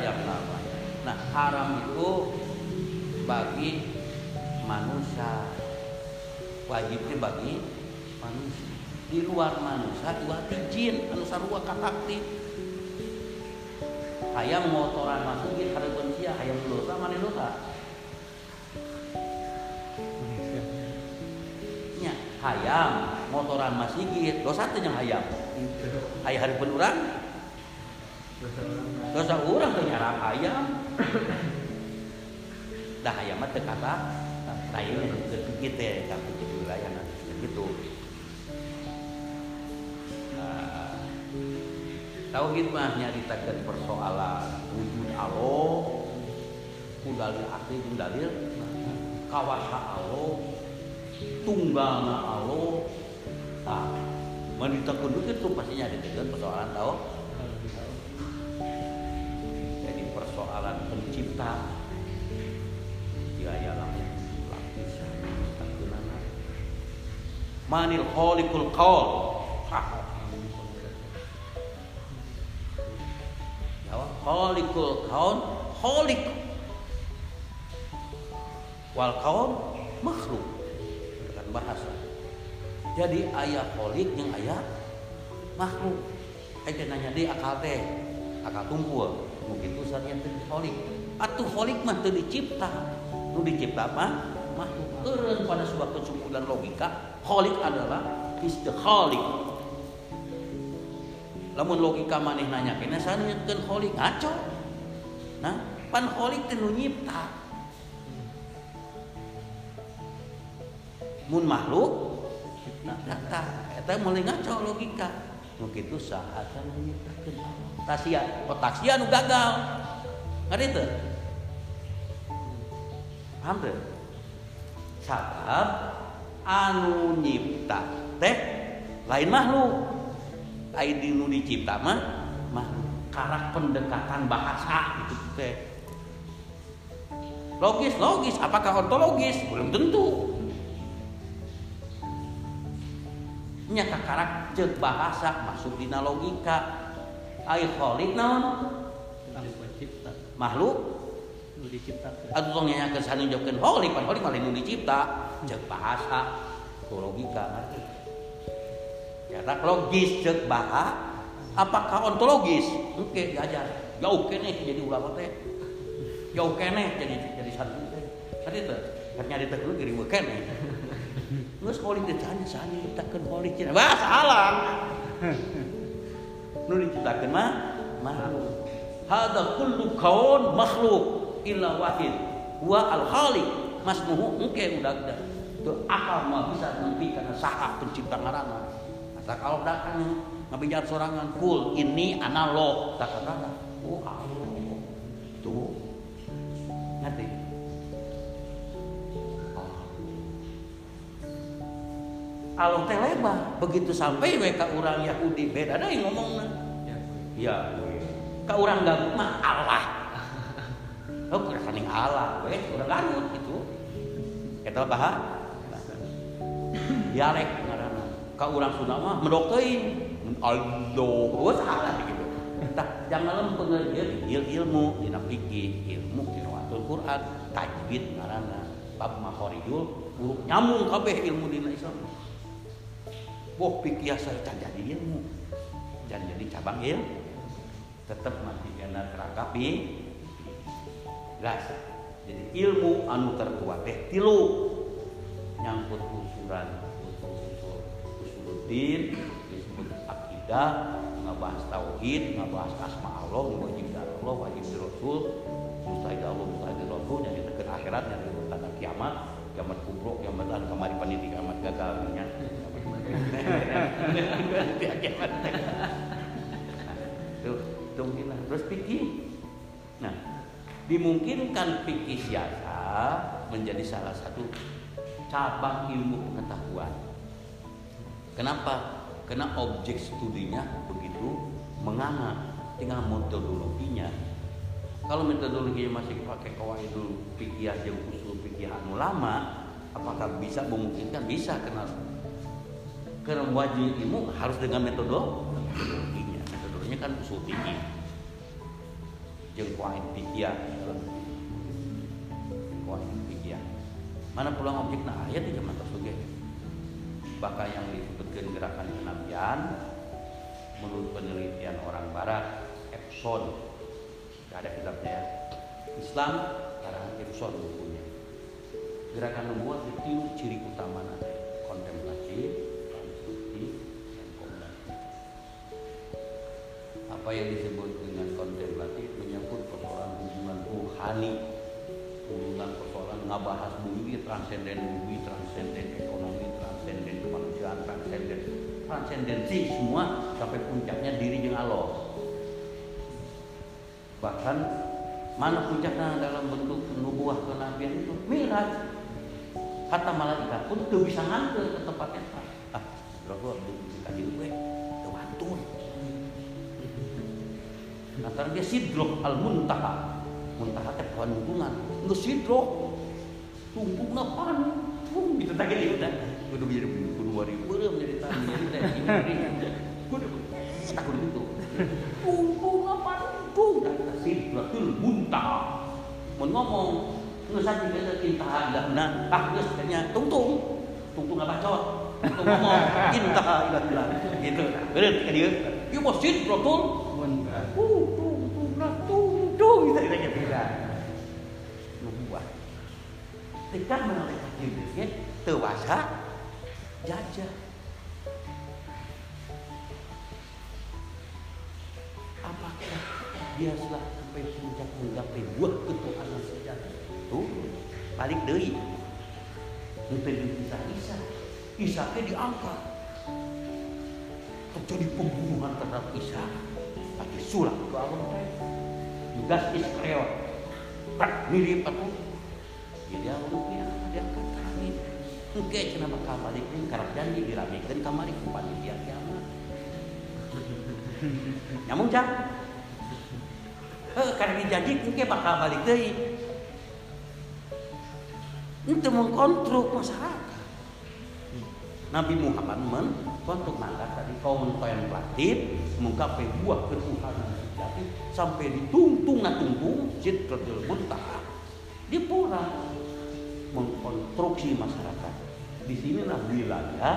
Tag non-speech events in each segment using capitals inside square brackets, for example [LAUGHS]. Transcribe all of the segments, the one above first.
yang namanya. Nah, haram itu bagi manusia. Wajibnya bagi manusia. Di luar manusia dua jin anu sarua katakti. Hayang motoran masuk gitu hareupeun sia hayang dosa mana dosa. Nya hayam motoran masih gitu dosa teh yang hayam. Hayang hareupeun urang dosa orang tuh nyarang ayam. Dah ayam mah kata lainnya gitu ya tapi gitu wilayah gitu nah, tauhid mah nyaritakeun persoalan wujud Allah kudalil akli jeung dalil kawasa Allah tunggalna Allah. Nah menitakeun itu pasti nyaritakeun persoalan tau pencipta dia yang lapisan takunana manil kholikul qaul. Jawab kholikul qaul kholik. Wal qaul makhluk. Dengan bahasa. Jadi ayat kholik yang ayat makhluk. Ayo nanya di akal teh akal tumpul mungkin usahanya holik atuh holik mah teu dicipta. Nu dicipta apa? Makhluk. Eureun pada sebuah kesimpulan logika holik adalah istikhalik. Lamun logika maneh nanya kena sanyeutkeun holik ngaco. Nah pan holik teh nyipta. Mun makhluk nah eta eta mulai ngaco logika kana nyiptakeun Allah tasia oh tasia nu gagal. Ngerti itu? Paham tuh? Sabab anu nyipta teh lain makhluk. Lain di nu dicipta mah makhluk karak pendekatan bahasa gitu teh. Logis logis. Apakah ontologis? Belum tentu nya karak cek bahasa masuk dina logika. Ay kholik naon? Makhluk. Nu diciptakeun. Atuh tong nyanyakeun sanu jawabkeun kholik pan kholik malah nu dicipta. Cek bahasa ku logika ngerti tak logis cek bahasa apakah ontologis? Oke diajar. Jauh kene jadi ulama teh. Jauh kene jadi jadi santri teh. Ngerti teh nyari teh dulu kene Terus kholik ditanya sani diciptakeun kholik cenah bahasa alam [LAUGHS] nu diciptakeun mah makhluk. Hada kullu kaun makhluk illa wahid. Huwa al khaliq masmuhu engke udah udah. Tuh akal mah bisa nempi karena saha pencipta ngaranna. Asa kalau datang ngabijar sorangan kul ini analog. Tak kata oh Allah Allah teh lebar begitu sampai mereka orang Yahudi beda yang ngomongnya ya ke orang gabut mah Allah. Oh kesaning Allah we orang Garut itu eta bahasa dialek ngaranna. Ka urang Sunda mah medokteun Allah oh salah gitu. Tah jangan lempeng il ilmu dina fikih ilmu qiraatul Quran tajwid ngaranna. Bab makhorijul huruf nyambung kabeh ilmu dina Islam Wah pikir saya jadi ilmu. Dan jadi cabang ilmu tetap mati kena kerangka pi. Gas. Jadi ilmu anu terkuat teh tilu. Nyangkut usuran usul usuluddin disebut akidah ngabahas tauhid ngabahas asma Allah wajib Allah wajib rasul mustahil Allah mustahil rasul yang ditekan akhirat yang tanda kiamat kiamat kubro kiamat anu kamari paniti kiamat gagal nya tuh tunggulah terus pikir. Nah dimungkinkan pikir siasa menjadi salah satu cabang ilmu pengetahuan. Kenapa? Karena objek studinya begitu menganga. Tinggal metodologinya. Kalau metodologinya masih pakai kawaidul fikih yang usul fikih anu lama apakah bisa memungkinkan? Bisa kenal karena wajib ilmu harus dengan metode metodologinya. Metodologinya kan usul fikih. Jeung kuain pikian mana pulang objek? Nah ayat di zaman tersebut bahkan yang disebutkan gerakan kenabian menurut penelitian orang barat Epson. Ada kitabnya ya. Islam karena Epson bukunya. Gerakan nubuat itu ciri utama nanti apa yang disebut dengan kontemplatif menyangkut persoalan hubungan rohani hubungan persoalan ngabahas bumi transenden bumi transenden ekonomi transenden kemanusiaan transenden transendensi semua sampai puncaknya diri dengan Allah bahkan mana puncaknya dalam bentuk nubuah kenabian itu? Miraj. Kata malaikat pun tuh bisa nganter ke tempatnya ah berapa kaji gue tewatur nah karena dia sidroh al muntaha muntaha teh pohon hubungan nggak sidroh tunggu napan tung gitu tadi dia udah kudu jadi kudu wari kudu menjadi tani kudu tak kudu itu tunggu napan tung sidrohul muntaha. Mau ngomong nggak saja kita intaha ilah ah geus kayaknya tungtung tungtung nggak bacot tungtung ngomong intaha ilah ilah gitu. Bener dia. Dia masjid betul kita kita nubuah tekan malaikat Jibril ya tewasa jajah. Apakah dia setelah sampai puncak menggapai buah ketuhanan sejati tuh balik deui Mungkin bisa Isa Isa. Teh diangkat. Terjadi pembunuhan terhadap Isa. Pakai sulap ke Allah Judas Iskariot prak mirip aku. Jadi Allah ya diangkat ke langit Engke cenah bakal balik deui karena janji diramekeun kamari ku panitia kiamat nyamung cak. Karena dijanji engke bakal balik deui itu mengkontrol masyarakat. Nabi Muhammad men untuk mangkat tadi kaum kontemplatif menggapai buah ketuhanan sejati sampai ditungtung tungtung sidratul muntaha di pura mengkonstruksi masyarakat. Di sinilah wilayah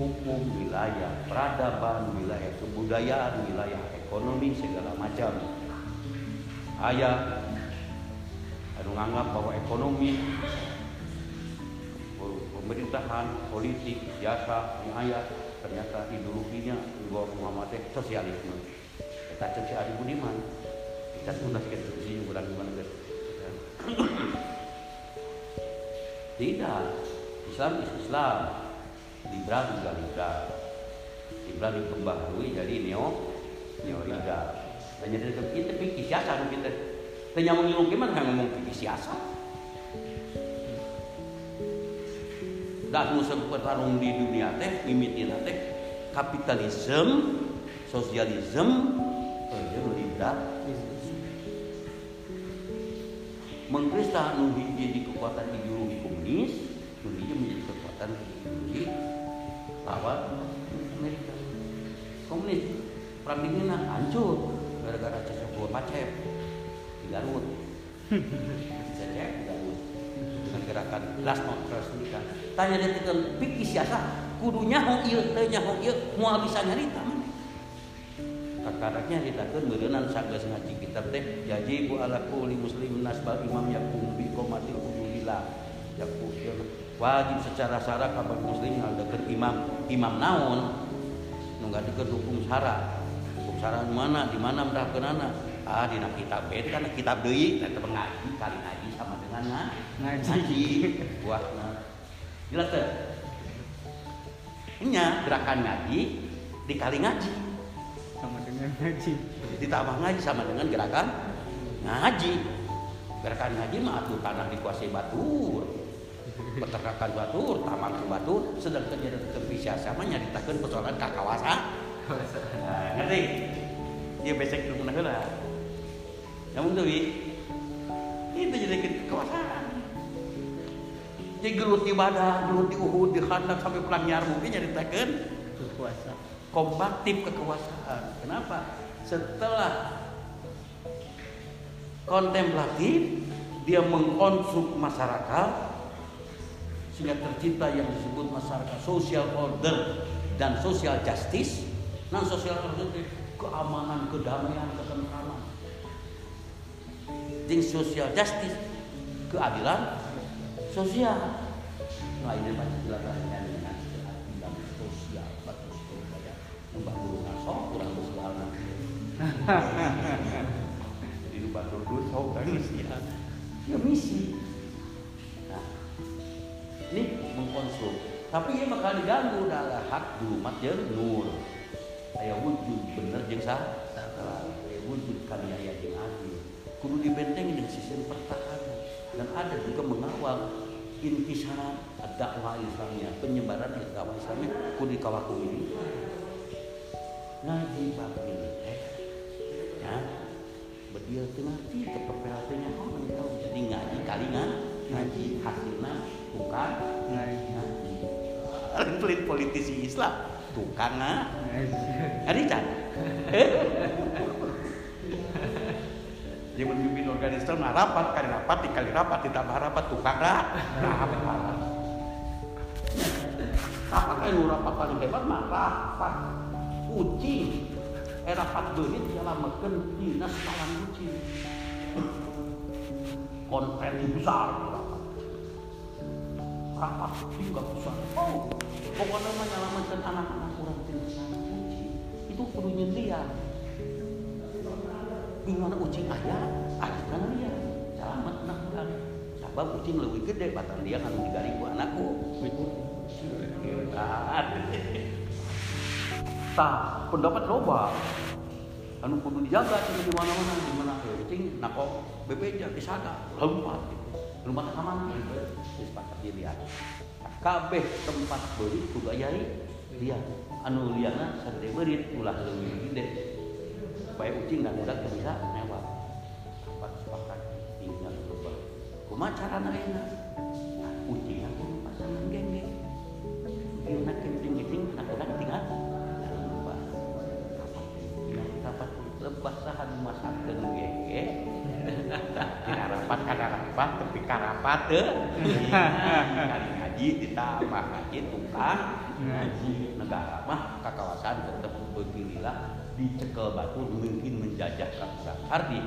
hukum wilayah peradaban wilayah kebudayaan wilayah ekonomi segala macam. Ayah anu nganggap bahwa ekonomi pemerintahan politik jasa ayat ternyata ideologinya Muhammad teh sosialisme kita si Adi Budiman kita sudah sekitar sini bulan guys tidak. Islam is Islam. Liberal juga liberal liberal dikembaharui jadi neo neo liberal dan jadi kita pikir siasa kita. Tanya ngomong gimana? Ngomong pikir siasa. Dan musuh bertarung di dunia teh, mimitin teh. Kapitalisme, sosialisme, iya liberal. Mengkrista nuhi jadi kekuatan ideologi komunis, nuhi menjadi kekuatan ideologi lawan Amerika. Komunis perang dingin hancur gara-gara cecep dua pacep di Garut. [LAUGHS] Cecep di Garut dengan gerakan Glasnost Respublikan. Tanya dia tekan pikir siasa kudunya hong ieu teh nya hong ieu moal bisa nyarita mana. Kakaraknya ditakeun meureunnan sageus ngaji kitab teh yajibu ala kulli muslimin nasbal imam yakum bi qomatil hududillah. Yakum wajib secara syarat kapan muslim ngadekeun imam. Imam naon? Nu ngadekeun hukum syarat hukum syarat mana? Di mana mendahkeunana ah di kitab bed karena kitab deui. Eta ngaji kali ngaji sama dengan ngaji. Ngaji. Buahna jelas teh? Nya gerakan ngaji dikali ngaji ngaji. Ditambah ngaji sama dengan gerakan ngaji. Gerakan ngaji mah atuh tanah dikuasai batur. Peternakan batur taman ke batur. Sedangkan jadi terpisah sama nyaritakeun persoalan kakawasan. Nah, ngerti? Dia besek dulu heula. Namun tuh itu jadi kekuasaan jadi gelut di badan, gelut di uhud, di khandak sampai perang nyarmuk ini nyaritakeun berkuasa kombatif kekuasaan. Kenapa? Setelah kontemplatif dia mengkonstruk masyarakat sehingga tercipta yang disebut masyarakat social order dan social justice nah social order itu keamanan kedamaian ketentraman jeung social justice keadilan sosial nah ini Pancasila dengan di rumah dulu sok sosial ya misi. Nah ini mengkonsum. Tapi ia bakal diganggu dalam hak jumat jeung nur. Aya wujud bener jeung sah aya wujud kaniaya jeung adil. Kudu dibentengi dengan sistem pertahanan. Dan ada juga mengawal intisaran dakwah Islamnya penyebaran dakwah Islamnya. Kudu dikawal ini. Ngaji bab militer ya. Berdia ngerti ke PPLT-nya oh tahu. Jadi ngaji kalingan ngaji hasilnya tukang ngaji. [LAUGHS] Pelit politisi Islam. Tukang ada can [LAUGHS] dia memimpin organisasi nah rapat kali rapat dikali rapat ditambah rapat tukang dah rapat. Rapat kan rapat paling hebat mah rapat. Kucing rapat berit nyalamakeun dinas kawan kucing konferensi besar rapat rapat juga besar. Oh pokoknya mah nyalamakeun anak-anak kurang tina kucing itu kudu nyendirian gimana ucing ayah ayah kan dia. Selamat anak orang sabab ucing lebih gede batang dia kan tiga ribu anakku tah pendapat loba. Anu kudu dijaga cina di mana mana di mana. Ya ucing nako bebeja disada lompat. Rumah kamar disepakati dilihat kabeh tempat beri kudu ayai dia anu liana sadade beurit ulah leuwih gede. Supaya ucing dan udah bisa lewat. Apa sepakat tinggal berubah kumaha carana enak gengge tidak rapat kada rapat tapi karapat deh kali ngaji ditambah ngaji tukang ngaji negara mah kekawasan tetap berpilihlah dicekel batu mungkin menjajah kampung arti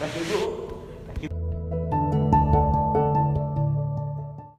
dan itu